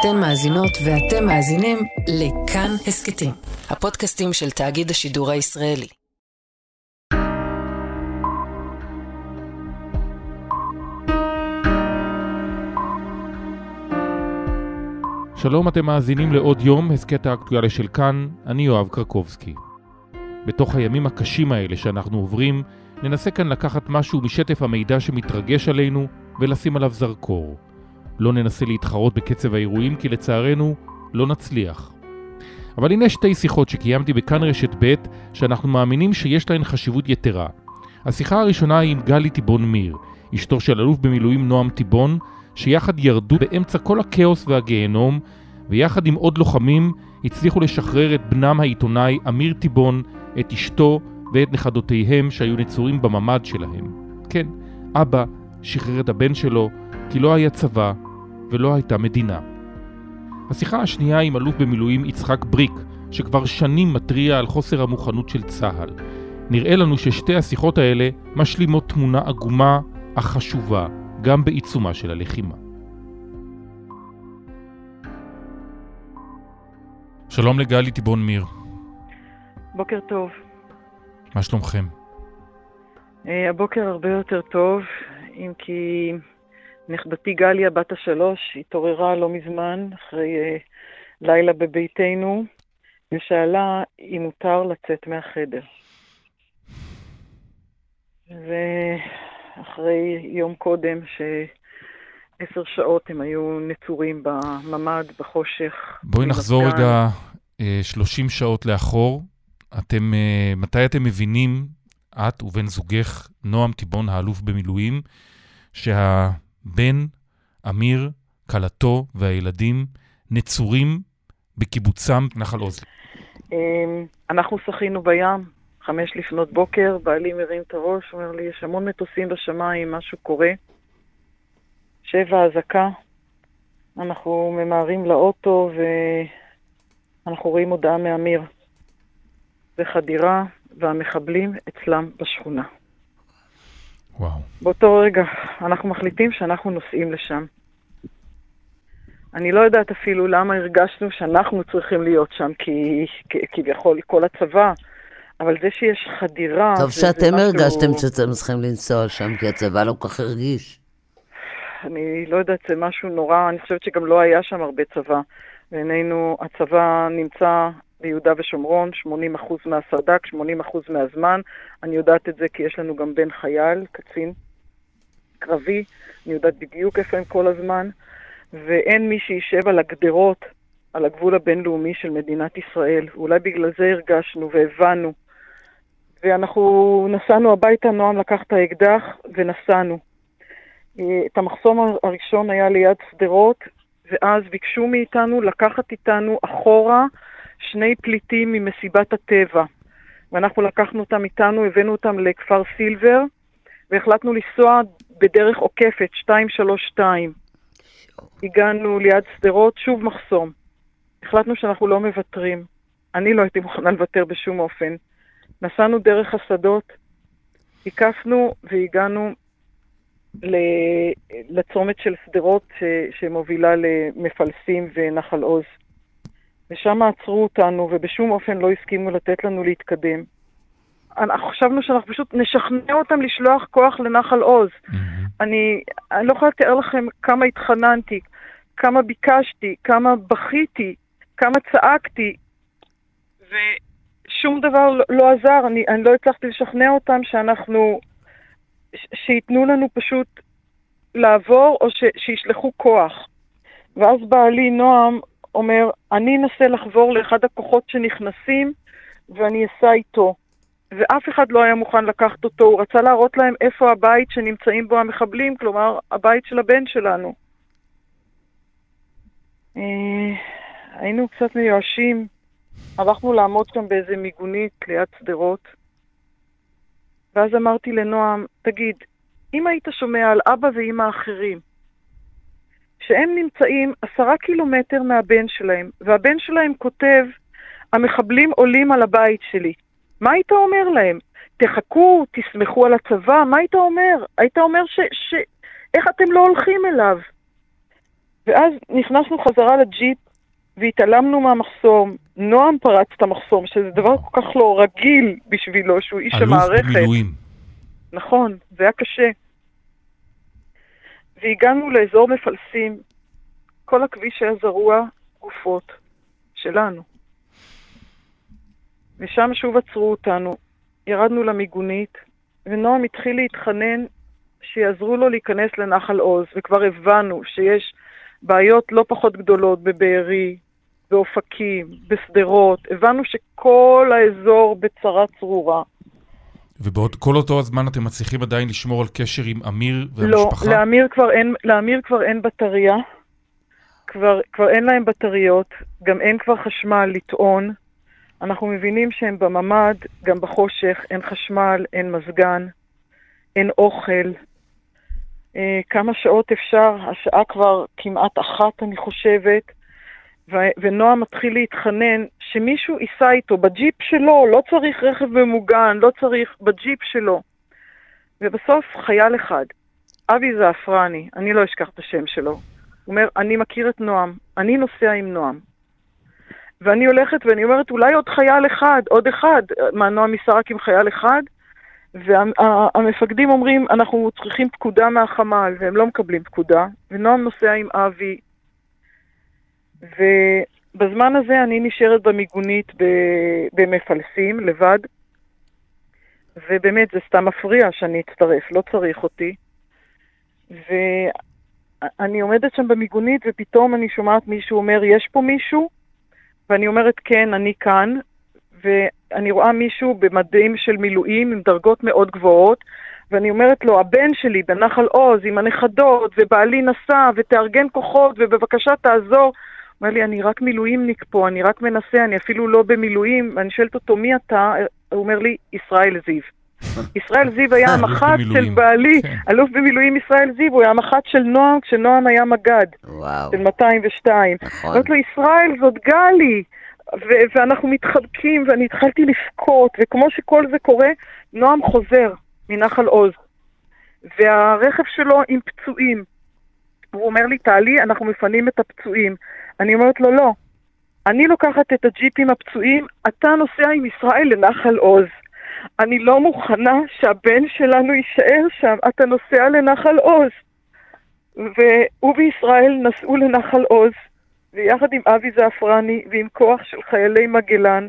אתן מאזינות ואתם מאזינים לכאן הסכתים, הפודקאסטים של תאגיד השידור הישראלי. שלום, אתם מאזינים לעוד יום, הסכת האקטואליה של כאן, אני יואב קרקובסקי. בתוך הימים הקשים האלה שאנחנו עוברים, ננסה כאן לקחת משהו משטף המידע שמתרגש עלינו ולשים עליו זרקור. לא ננסה להתחרות בקצב האירועים כי לצערנו לא נצליח. אבל הנה שתי שיחות שקיימתי בכאן רשת ב' שאנחנו מאמינים שיש להן חשיבות יתרה. השיחה הראשונה היא עם גלי טיבון מיר, אשתו של אלוף במילואים נועם טיבון, שיחד ירדו באמצע כל הכאוס והגיהנום, ויחד עם עוד לוחמים הצליחו לשחרר את בנם העיתונאי אמיר טיבון, את אשתו ואת נכדותיהם שהיו נצורים בממ"ד שלהם. כן, אבא שחרר את הבן שלו כי לא היה צבא ולא הייתה מדינה. השיחה השנייה עם אלוף במילואים יצחק בריק, שכבר שנים מתריע על חוסר המוכנות של צה"ל. נראה לנו ששתי השיחות האלה משלימות תמונה עגומה אך חשובה, גם בעיצומה של הלחימה. שלום לגלי טיבון מיר. בוקר טוב. מה שלומכם? Uh, הבוקר הרבה יותר טוב, אם כי נכדתי גליה, בת השלוש, התעוררה לא מזמן, אחרי uh, לילה בביתנו, ושאלה אם מותר לצאת מהחדר. ואחרי יום קודם, שעשר שעות הם היו נצורים בממ"ד, בחושך. בואי נחזור רגע uh, 30 שעות לאחור. אתם, uh, מתי אתם מבינים, את ובן זוגך, נועם טיבון, האלוף במילואים, שהבן, אמיר, כלתו והילדים נצורים בקיבוצם נחל עוז? אמ, אנחנו שחינו בים, חמש לפנות בוקר, בעלי מרים את הראש, אומר לי, יש המון מטוסים בשמיים, משהו קורה. שבע אזעקה, אנחנו ממהרים לאוטו ואנחנו רואים הודעה מאמיר. זה חדירה, והמחבלים אצלם בשכונה. וואו. באותו רגע אנחנו מחליטים שאנחנו נוסעים לשם. אני לא יודעת אפילו למה הרגשנו שאנחנו צריכים להיות שם, כי כביכול כל הצבא, אבל זה שיש חדירה... טוב שאתם משהו... הרגשתם שאתם צריכים לנסוע שם, כי הצבא לא כל כך הרגיש. אני לא יודעת, זה משהו נורא, אני חושבת שגם לא היה שם הרבה צבא. בעינינו הצבא נמצא ביהודה ושומרון, 80% מהסרדק, 80% מהזמן. אני יודעת את זה כי יש לנו גם בן חייל, קצין קרבי, אני יודעת בדיוק איפה הם כל הזמן, ואין מי שישב על הגדרות, על הגבול הבינלאומי של מדינת ישראל. ואולי בגלל זה הרגשנו והבנו. ואנחנו נסענו הביתה, נועם לקח את האקדח ונסענו. את המחסום הראשון היה ליד שדרות, ואז ביקשו מאיתנו לקחת איתנו אחורה שני פליטים ממסיבת הטבע. ואנחנו לקחנו אותם איתנו, הבאנו אותם לכפר סילבר, והחלטנו לנסוע בדרך עוקפת, 232. הגענו ליד שדרות, שוב מחסום. החלטנו שאנחנו לא מוותרים. אני לא הייתי מוכנה לוותר בשום אופן. נסענו דרך השדות, הקפנו והגענו לצומת של שדרות שמובילה למפלסים ונחל עוז. ושם עצרו אותנו, ובשום אופן לא הסכימו לתת לנו להתקדם. אנחנו חשבנו שאנחנו פשוט נשכנע אותם לשלוח כוח לנחל עוז. Mm-hmm. אני, אני לא יכולה לתאר לכם כמה התחננתי, כמה ביקשתי, כמה בכיתי, כמה צעקתי, ושום דבר לא, לא עזר. אני, אני לא הצלחתי לשכנע אותם שאנחנו, ש, שייתנו לנו פשוט לעבור, או ש, שישלחו כוח. ואז בעלי נועם אומר, אני אנסה לחבור לאחד הכוחות שנכנסים ואני אסע איתו. ואף אחד לא היה מוכן לקחת אותו, הוא רצה להראות להם איפה הבית שנמצאים בו המחבלים, כלומר, הבית של הבן שלנו. אה, היינו קצת מיואשים, הלכנו לעמוד שם באיזה מיגונית ליד שדרות, ואז אמרתי לנועם, תגיד, אם היית שומע על אבא ואימא אחרים, שהם נמצאים עשרה קילומטר מהבן שלהם, והבן שלהם כותב, המחבלים עולים על הבית שלי. מה היית אומר להם? תחכו, תסמכו על הצבא, מה היית אומר? היית אומר ש... ש... איך אתם לא הולכים אליו? ואז נכנסנו חזרה לג'יפ והתעלמנו מהמחסום. נועם פרץ את המחסום, שזה דבר כל כך לא רגיל בשבילו, שהוא איש המערכת. אלוף במילואים. נכון, זה היה קשה. והגענו לאזור מפלסים, כל הכביש היה זרוע גופות שלנו. ושם שוב עצרו אותנו. ירדנו למיגונית, ונועם התחיל להתחנן שיעזרו לו להיכנס לנחל עוז, וכבר הבנו שיש בעיות לא פחות גדולות בבארי, באופקים, בשדרות. הבנו שכל האזור בצרה צרורה. ובעוד כל אותו הזמן אתם מצליחים עדיין לשמור על קשר עם אמיר והמשפחה? לא, לאמיר כבר אין, לאמיר כבר אין בטריה. כבר, כבר אין להם בטריות, גם אין כבר חשמל לטעון. אנחנו מבינים שהם בממ"ד, גם בחושך, אין חשמל, אין מזגן, אין אוכל. אה, כמה שעות אפשר? השעה כבר כמעט אחת, אני חושבת. ו- ונועם מתחיל להתחנן שמישהו ייסע איתו בג'יפ שלו, לא צריך רכב ממוגן, לא צריך, בג'יפ שלו. ובסוף חייל אחד, אבי זעפרני, אני לא אשכח את השם שלו, הוא אומר, אני מכיר את נועם, אני נוסע עם נועם. ואני הולכת ואני אומרת, אולי עוד חייל אחד, עוד אחד. מה, נועם ייסע רק עם חייל אחד? והמפקדים אומרים, אנחנו צריכים פקודה מהחמ"ל, והם לא מקבלים פקודה, ונועם נוסע עם אבי. ובזמן הזה אני נשארת במיגונית במפלסים, לבד, ובאמת זה סתם מפריע שאני אצטרף, לא צריך אותי. ואני עומדת שם במיגונית, ופתאום אני שומעת מישהו אומר, יש פה מישהו? ואני אומרת, כן, אני כאן, ואני רואה מישהו במדים של מילואים עם דרגות מאוד גבוהות, ואני אומרת לו, הבן שלי בנחל עוז עם הנכדות, ובעלי נסע, ותארגן כוחות, ובבקשה תעזור. אומר לי, אני רק מילואימניק פה, אני רק מנסה, אני אפילו לא במילואים. ואני שואלת אותו, מי אתה? הוא אומר לי, ישראל זיו. ישראל זיו היה המח"ט של בעלי, כן. אלוף במילואים ישראל זיו, הוא היה המח"ט של נועם, כשנועם היה מג"ד. וואו. של 202. נכון. אמרתי לו, ישראל, זאת גלי. ו- ואנחנו מתחבקים, ואני התחלתי לבכות, וכמו שכל זה קורה, נועם חוזר מנחל עוז, והרכב שלו עם פצועים. הוא אומר לי, תעלי, אנחנו מפנים את הפצועים. אני אומרת לו, לא. אני לוקחת את הג'יפ עם הפצועים, אתה נוסע עם ישראל לנחל עוז. אני לא מוכנה שהבן שלנו יישאר שם, אתה נוסע לנחל עוז. והוא וישראל נסעו לנחל עוז, ויחד עם אבי זעפרני ועם כוח של חיילי מגלן,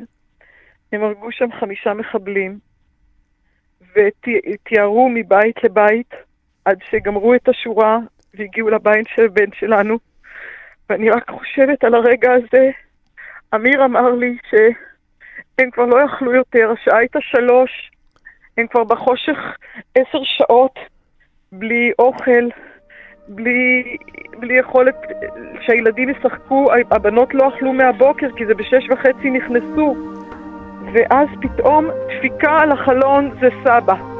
הם הרגו שם חמישה מחבלים, ותיארו מבית לבית עד שגמרו את השורה והגיעו לבית של הבן שלנו. ואני רק חושבת על הרגע הזה. אמיר אמר לי שהם כבר לא יכלו יותר, השעה הייתה שלוש, הם כבר בחושך עשר שעות, בלי אוכל, בלי, בלי יכולת שהילדים ישחקו, הבנות לא אכלו מהבוקר כי זה בשש וחצי נכנסו. ואז פתאום דפיקה על החלון זה סבא.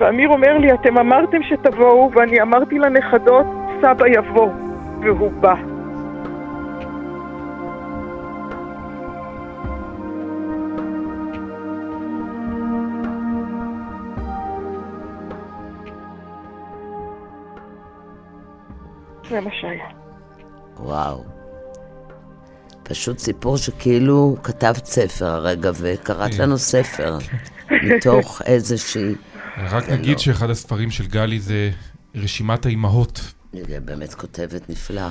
ואמיר אומר לי, אתם אמרתם שתבואו, ואני אמרתי לנכדות, סבא יבוא, והוא בא. זה מה שהיה. וואו. פשוט סיפור שכאילו כתבת ספר הרגע, וקראת כן. לנו ספר, מתוך איזושהי... רק זה נגיד לא. שאחד הספרים של גלי זה רשימת האימהות, היא באמת כותבת נפלא.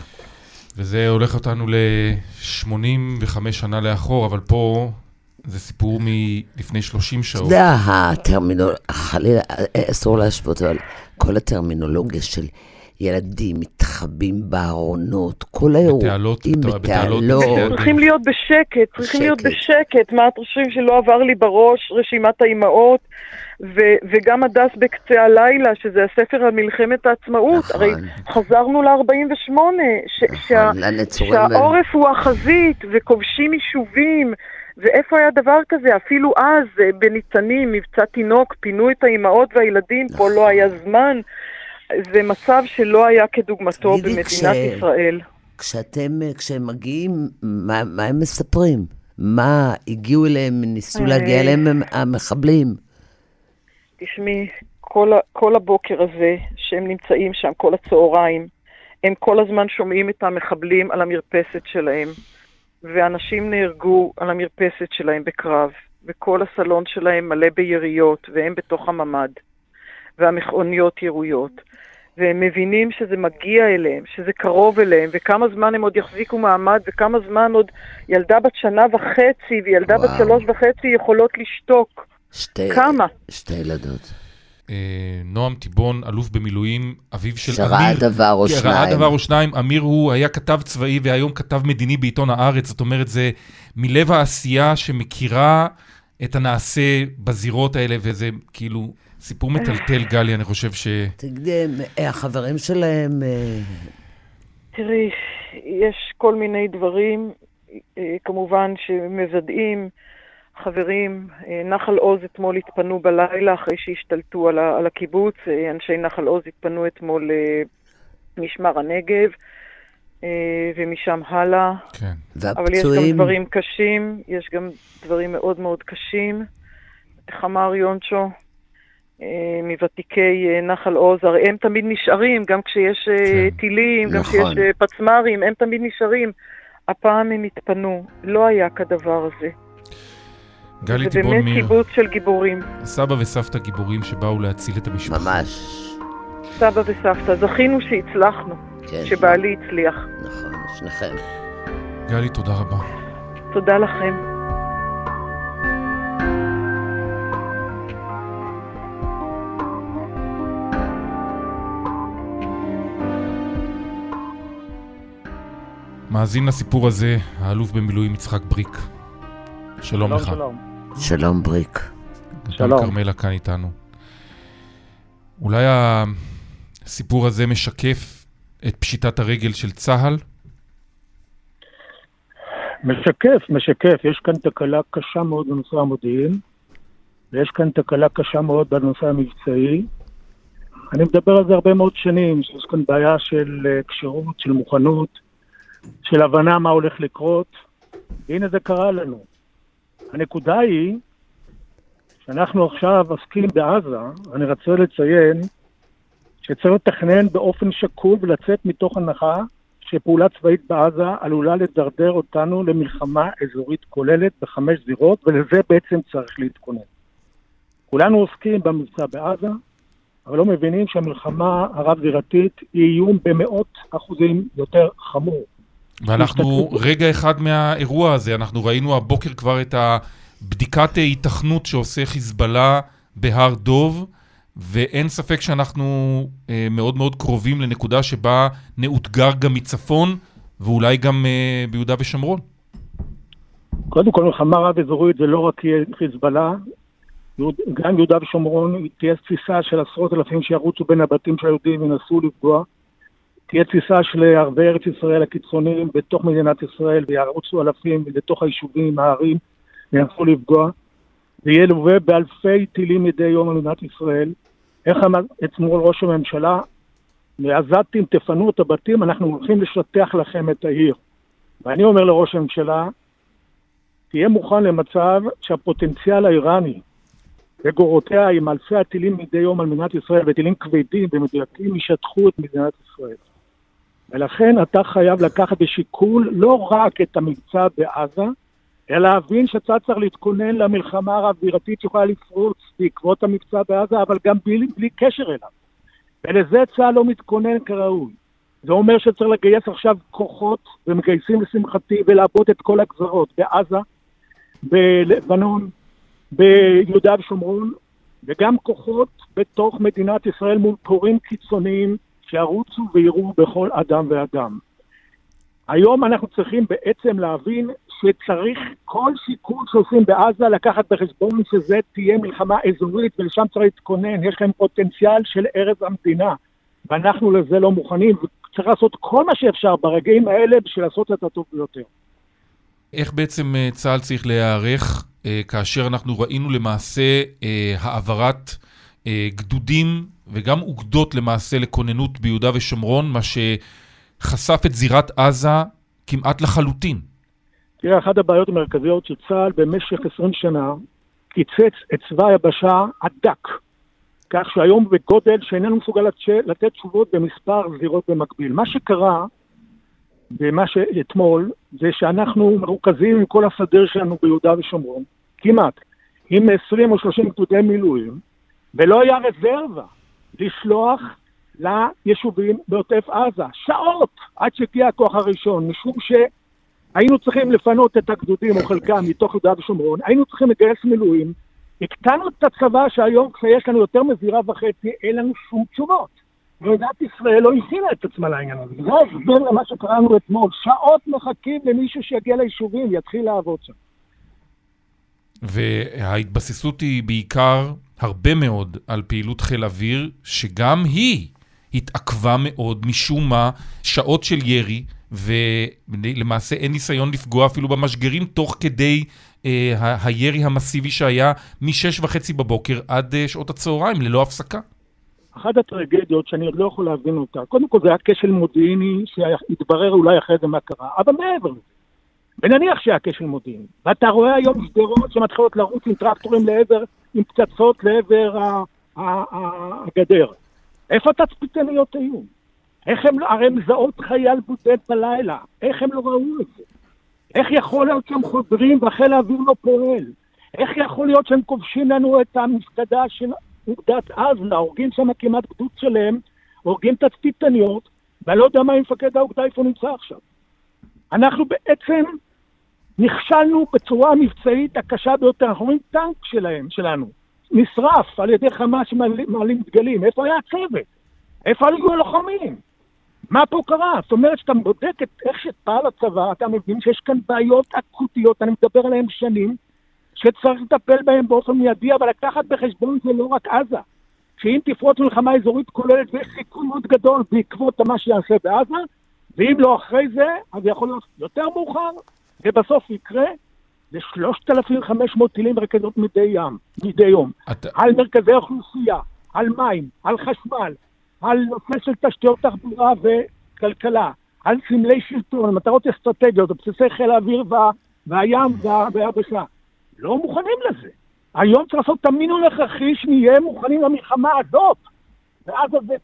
וזה הולך אותנו ל-85 שנה לאחור, אבל פה זה סיפור מלפני 30 אתה שעות. יודע, הטרמינולוגיה, חלילה, אסור להשוות, אבל כל הטרמינולוגיה של ילדים מתחבאים בארונות, כל האירועים, בתעלות. צריכים להיות בשקט, צריכים להיות שקט. בשקט. מה אתם חושבים שלא עבר לי בראש רשימת האימהות? וגם הדס בקצה הלילה, שזה הספר על מלחמת העצמאות. נכון. הרי חזרנו ל-48, ש- נכון. שהעורף הוא החזית, וכובשים יישובים. ואיפה היה דבר כזה? אפילו אז, אה, בניצנים, מבצע תינוק, פינו את האימהות והילדים, פה נכון. לא היה זמן. זה מצב שלא היה כדוגמתו במדינת כש- ישראל. כשאתם, כשהם מגיעים, מה, מה הם מספרים? מה הגיעו אליהם, ניסו להגיע אה. אליהם הם- המחבלים? תשמעי, כל, כל הבוקר הזה שהם נמצאים שם, כל הצהריים, הם כל הזמן שומעים את המחבלים על המרפסת שלהם, ואנשים נהרגו על המרפסת שלהם בקרב, וכל הסלון שלהם מלא ביריות, והם בתוך הממ"ד, והמכוניות ירויות. והם מבינים שזה מגיע אליהם, שזה קרוב אליהם, וכמה זמן הם עוד יחזיקו מעמד, וכמה זמן עוד ילדה בת שנה וחצי וילדה וואו. בת שלוש וחצי יכולות לשתוק. שתי, כמה? שתי ילדות. אה, נועם טיבון, אלוף במילואים, אביו של אמיר. שראה דבר או שניים. שראה דבר או שניים. אמיר הוא היה כתב צבאי והיום כתב מדיני בעיתון הארץ. זאת אומרת, זה מלב העשייה שמכירה את הנעשה בזירות האלה, וזה כאילו סיפור מטלטל, גלי, אני חושב ש... תגידי, אה, החברים שלהם... אה, תראי, יש כל מיני דברים, אה, כמובן, שמוודאים. חברים, נחל עוז אתמול התפנו בלילה אחרי שהשתלטו על, הקיבוץ. אנשי נחל עוז התפנו אתמול למשמר הנגב, ומשם הלאה. כן. והפצועים? אבל יש גם דברים קשים, יש גם דברים מאוד מאוד קשים. איך אמר יונצ'ו? אה, מוותיקי אה, נחל עוז, הרי הם תמיד נשארים, גם כשיש אה, כן, טילים, נכון. גם כשיש פצמ"רים, הם תמיד נשארים. הפעם הם התפנו, לא היה כדבר הזה. גלי טיבון מיר. זה באמת קיבוץ של גיבורים. סבא וסבתא גיבורים שבאו להציל את המשפחה. ממש. סבא וסבתא, זכינו שהצלחנו, כן. שבעלי הצליח. נכון, שניכם. גלי, תודה רבה. תודה לכם. מאזין לסיפור הזה, האלוף במילואים יצחק בריק. שלום לך. שלום. שלום בריק. שלום. כרמלה כאן איתנו. אולי הסיפור הזה משקף את פשיטת הרגל של צה"ל? משקף, משקף. יש כאן תקלה קשה מאוד בנושא המודיעין, ויש כאן תקלה קשה מאוד בנושא המבצעי. אני מדבר על זה הרבה מאוד שנים, שיש כאן בעיה של אה, כשירות, של מוכנות, של הבנה מה הולך לקרות, והנה זה קרה לנו. הנקודה היא שאנחנו עכשיו עוסקים בעזה, אני רוצה לציין שצריך לתכנן באופן שקול ולצאת מתוך הנחה שפעולה צבאית בעזה עלולה לדרדר אותנו למלחמה אזורית כוללת בחמש זירות, ולזה בעצם צריך להתכונן. כולנו עוסקים במבצע בעזה, אבל לא מבינים שהמלחמה הרב-זירתית היא איום במאות אחוזים יותר חמור. ואנחנו רגע אחד מהאירוע הזה, אנחנו ראינו הבוקר כבר את הבדיקת ההיתכנות שעושה חיזבאללה בהר דוב, ואין ספק שאנחנו אה, מאוד מאוד קרובים לנקודה שבה נאותגר גם מצפון, ואולי גם אה, ביהודה ושומרון. קודם כל, מלחמה רב-אזורית זה לא רק חיזבאללה, גם יהודה ושומרון תהיה תפיסה של עשרות אלפים שירוצו בין הבתים של היהודים וינסו לפגוע. תהיה תפיסה של ערבי ארץ ישראל הקיצוניים בתוך מדינת ישראל וירוצו אלפים לתוך היישובים, הערים, וינסו לפגוע. זה יהיה לווה באלפי טילים מדי יום על מדינת ישראל. איך אמר אתמול ראש הממשלה? מעזתים תפנו את הבתים, אנחנו הולכים לשטח לכם את העיר. ואני אומר לראש הממשלה, תהיה מוכן למצב שהפוטנציאל האיראני וגורותיה עם אלפי הטילים מדי יום על מדינת ישראל וטילים כבדים ומדויקים ישטחו את מדינת ישראל. ולכן אתה חייב לקחת בשיקול לא רק את המבצע בעזה, אלא להבין שאתה צריך להתכונן למלחמה הרב-בירתית שיכולה לפרוץ בעקבות המבצע בעזה, אבל גם בלי, בלי קשר אליו. ולזה צה"ל לא מתכונן כראוי. זה אומר שצריך לגייס עכשיו כוחות, ומגייסים לשמחתי, ולעבוד את כל הגזרות בעזה, בלבנון, ביהודה ושומרון, וגם כוחות בתוך מדינת ישראל מול פורעים קיצוניים שירוצו ויראו בכל אדם ואדם. היום אנחנו צריכים בעצם להבין שצריך כל שיקול שעושים בעזה לקחת בחשבון שזה תהיה מלחמה אזורית ולשם צריך להתכונן, יש להם פוטנציאל של ארץ המדינה ואנחנו לזה לא מוכנים וצריך לעשות כל מה שאפשר ברגעים האלה בשביל לעשות את הטוב ביותר. איך בעצם אה, צה"ל צריך להיערך אה, כאשר אנחנו ראינו למעשה אה, העברת גדודים וגם אוגדות למעשה לכוננות ביהודה ושומרון, מה שחשף את זירת עזה כמעט לחלוטין. תראה, אחת הבעיות המרכזיות של צה"ל במשך 20 שנה קיצץ את צבא היבשה הדק. כך שהיום בגודל שאיננו מסוגל לתת תשובות במספר זירות במקביל. מה שקרה במה שאתמול, זה שאנחנו מרוכזים עם כל הסדר שלנו ביהודה ושומרון, כמעט, עם 20 או 30 גדודי מילואים, ולא היה רזרבה לשלוח ליישובים בעוטף עזה. שעות עד שהגיע הכוח הראשון, משום שהיינו צריכים לפנות את הגדודים או חלקם מתוך יהודה ושומרון, היינו צריכים לגייס מילואים, הקטנו את הצבא שהיום כשיש לנו יותר מזירה וחצי, אין לנו שום תשובות. מדינת ישראל לא הכינה את עצמה לעניין הזה. זה ההסבר למה שקראנו אתמול. שעות מחכים למישהו שיגיע ליישובים ויתחיל לעבוד שם. וההתבססות היא בעיקר הרבה מאוד על פעילות חיל אוויר, שגם היא התעכבה מאוד משום מה, שעות של ירי, ולמעשה אין ניסיון לפגוע אפילו במשגרים תוך כדי אה, הירי המסיבי שהיה משש וחצי בבוקר עד אה, שעות הצהריים, ללא הפסקה. אחת הטרגדיות שאני עוד לא יכול להבין אותה, קודם כל זה היה כשל מודיעיני שהתברר אולי אחרי זה מה קרה, אבל מעבר לזה, ונניח שהיה כשל מודיעיני, ואתה רואה היום שדרות שמתחילות לרוץ עם טרקטורים לעבר, עם פצצות לעבר הגדר. איפה התצפיתניות היו? איך הם, לא, הרי הם מזהות חייל בודד בלילה, איך הם לא ראו את זה? איך יכול להיות שהם חוזרים וחיל האוויר לא פועל? איך יכול להיות שהם כובשים לנו את המפקדה של אוגדת עזה, הורגים שם כמעט גדוד שלם, הורגים תצפיתניות, ואני לא יודע מה עם מפקד האוגדה, איפה נמצא עכשיו. אנחנו בעצם נכשלנו בצורה המבצעית הקשה ביותר. אנחנו רואים טנק שלהם, שלנו, נשרף על ידי חמאס שמעלים דגלים. איפה היה הצוות? איפה היו הלוחמים? מה פה קרה? זאת אומרת, כשאתה בודק את איך שפעל הצבא, אתה מבין שיש כאן בעיות אקוטיות, אני מדבר עליהן שנים, שצריך לטפל בהם באופן מיידי, אבל לקחת בחשבון זה לא רק עזה. שאם תפרוץ מלחמה אזורית כוללת, ויש סיכון מאוד גדול בעקבות מה שיעשה בעזה, ואם לא אחרי זה, אז יכול להיות יותר מאוחר, ובסוף יקרה ל-3,500 טילים ורקדות מדי ים, מדי יום. אתה... על מרכזי אוכלוסייה, על מים, על חשמל, על נושא של תשתיות תחבורה וכלכלה, על סמלי שלטון, מטרות אסטרטגיות, בסיסי חיל האוויר וה... והים והיבשה. לא מוכנים לזה. היום צריך לעשות את המינון הכרחי שנהיה מוכנים למלחמה הזאת. ואז זה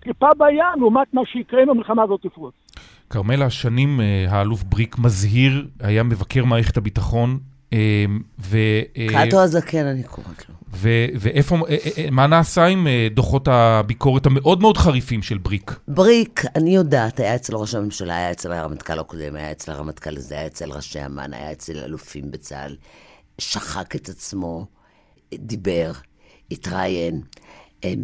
טיפה בים לעומת מה שיקרה אם המלחמה הזאת תפרוץ. כרמלה, שנים אה, האלוף בריק מזהיר, היה מבקר מערכת הביטחון, אה, ו... אה, קאטו הזקן, אני קוראת לו. ואיפה, מה נעשה עם דוחות הביקורת המאוד מאוד חריפים של בריק? בריק, אני יודעת, היה אצל ראש הממשלה, היה אצל הרמטכ"ל הקודם, היה אצל הרמטכ"ל הזה, היה אצל ראשי אמ"ן, היה אצל אלופים בצה"ל, שחק את עצמו, דיבר, התראיין. הם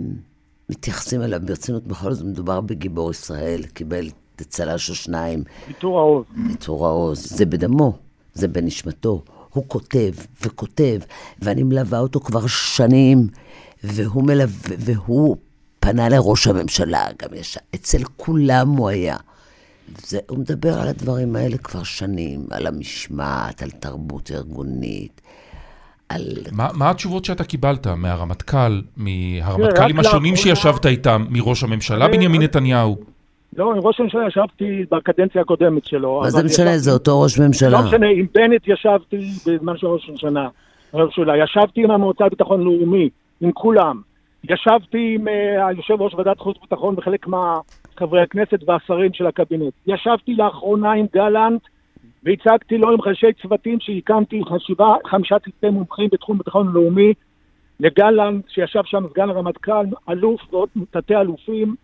מתייחסים אליו ברצינות, בכל זאת מדובר בגיבור ישראל, קיבל צל"ש או שניים. עיטור העוז. עיטור העוז, זה בדמו, זה בנשמתו. הוא כותב וכותב, ואני מלווה אותו כבר שנים, והוא מלווה, והוא פנה לראש הממשלה, גם יש, אצל כולם הוא היה. זה, הוא מדבר על הדברים האלה כבר שנים, על המשמעת, על תרבות ארגונית, על... מה, מה התשובות שאתה קיבלת מהרמטכ"ל, מהרמטכ"לים השונים שישבת איתם, מראש הממשלה בנימין נתניהו? לא, עם ראש הממשלה ישבתי בקדנציה הקודמת שלו. מה זה משנה? זה אותו ראש ממשלה. לא משנה, עם בנט ישבתי בזמן של ראש הממשלה. ישבתי עם המועצה לביטחון לאומי, עם כולם. ישבתי עם uh, היושב ראש ועדת חוץ וביטחון וחלק מהחברי הכנסת והשרים של הקבינט. ישבתי לאחרונה עם גלנט והצגתי לו עם ראשי צוותים שהקמתי חשיבה, חמישה צוותי מומחים בתחום ביטחון לאומי, לגלנט שישב שם סגן הרמטכ"ל, אלוף ועוד תתי אלופים,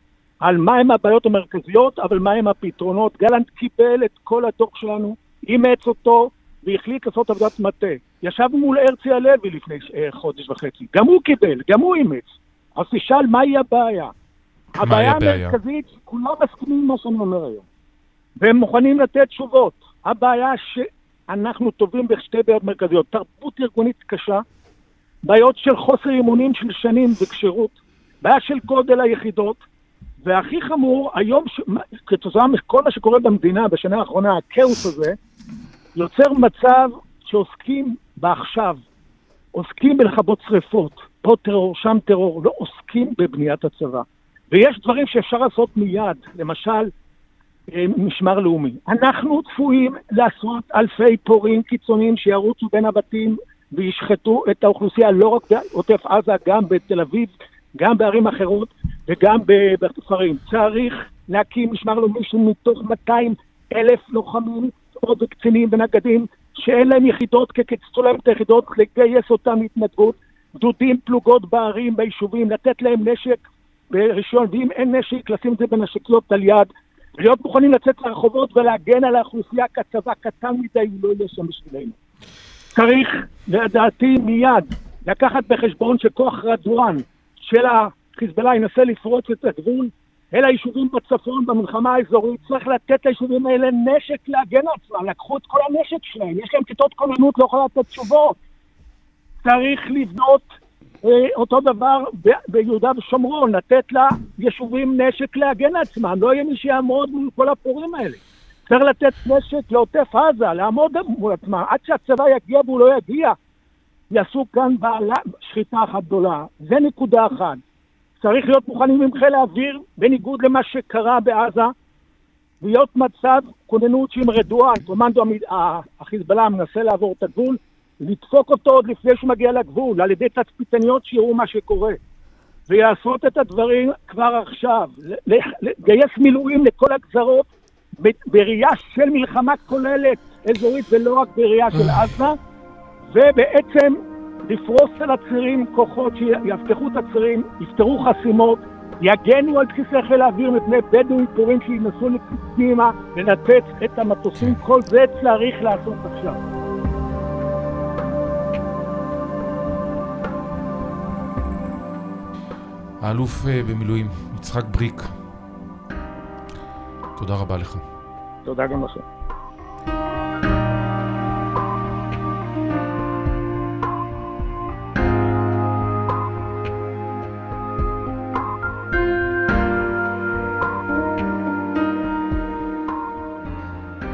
על מהם הבעיות המרכזיות, אבל מהם הפתרונות. גלנט קיבל את כל הדוח שלנו, אימץ אותו, והחליט לעשות עבודת מטה. ישבנו מול הרצי הלוי לפני אה, חודש וחצי, גם הוא קיבל, גם הוא אימץ. אז תשאל מהי הבעיה. הבעיה המרכזית, כולם מסכימים עם מה שאני אומר היום. והם מוכנים לתת תשובות. הבעיה שאנחנו טובים בשתי בעיות מרכזיות. תרבות ארגונית קשה, בעיות של חוסר אימונים של שנים וכשירות, בעיה של גודל היחידות, והכי חמור, היום, ש... כתוצאה מכל מה שקורה במדינה בשנה האחרונה, הכאוס הזה, יוצר מצב שעוסקים בעכשיו, עוסקים בלכבות שרפות, פה טרור, שם טרור, לא עוסקים בבניית הצבא. ויש דברים שאפשר לעשות מיד, למשל, אה, משמר לאומי. אנחנו צפויים לעשרות אלפי פורעים קיצוניים שירוצו בין הבתים וישחטו את האוכלוסייה לא רק בעוטף עזה, גם בתל אביב, גם בערים אחרות וגם בכפרים. צריך להקים משמר לאומי מתוך 200 אלף לוחמים, עוד קצינים ונגדים, שאין להם יחידות, כי קיצצו להם את היחידות, לגייס אותם להתנדבות, גדודים, פלוגות בערים, ביישובים, לתת להם נשק ברישיון, ואם אין נשק, לשים את זה בנשקיות על יד, להיות מוכנים לצאת לרחובות ולהגן על האוכלוסייה, כי הצבא קטן מדי, הוא לא יהיה שם בשבילנו. צריך, לדעתי, מיד לקחת בחשבון שכוח רדואן של החיזבאללה ינסה לפרוץ את הגבול אל היישובים בצפון במלחמה האזורית, צריך לתת ליישובים האלה נשק להגן עצמם, לקחו את כל הנשק שלהם, יש להם כיתות כוננות, לא יכולה לתת תשובות. צריך לבנות אה, אותו דבר ב- ביהודה ושומרון, לתת ליישובים נשק להגן עצמם, לא יהיה מי שיעמוד מול כל הפורים האלה. צריך לתת נשק לעוטף עזה, לעמוד מול עצמם, עד שהצבא יגיע והוא לא יגיע, יעשו כאן בעלה, שחיטה אחת גדולה. זה נקודה אחת. צריך להיות מוכנים עם חיל האוויר, בניגוד למה שקרה בעזה, להיות מצב כוננות שעם רדואן, קומנדו החיזבאללה מנסה לעבור את הגבול, לדפוק אותו עוד לפני שהוא מגיע לגבול, על ידי תצפיתניות שיראו מה שקורה. ויעשות את הדברים כבר עכשיו, לגייס מילואים לכל הגזרות בראייה של מלחמה כוללת אזורית ולא רק בראייה של עזה, ובעצם לפרוס על הצירים כוחות שיאבטחו את הצירים, יפתרו חסימות, יגנו על בסיסי חיל האוויר מפני בדואים פורים שינסו לפנימה לנתץ את המטוסים, כל זה צריך לעשות עכשיו. האלוף אה, במילואים, יצחק בריק, תודה רבה לך. תודה גם לכם.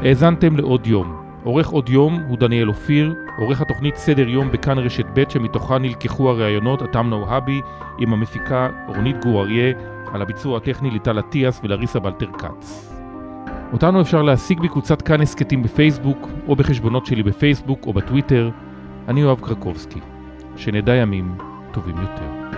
האזנתם לעוד יום. עורך עוד יום הוא דניאל אופיר, עורך התוכנית סדר יום בכאן רשת ב' שמתוכה נלקחו הראיונות אתם נוהבי עם המפיקה רונית גור אריה, על הביצוע הטכני ליטל אטיאס ולריסה בלטר כץ. אותנו אפשר להשיג בקבוצת כאן הסכתים בפייסבוק, או בחשבונות שלי בפייסבוק או בטוויטר. אני יואב קרקובסקי. שנדע ימים טובים יותר.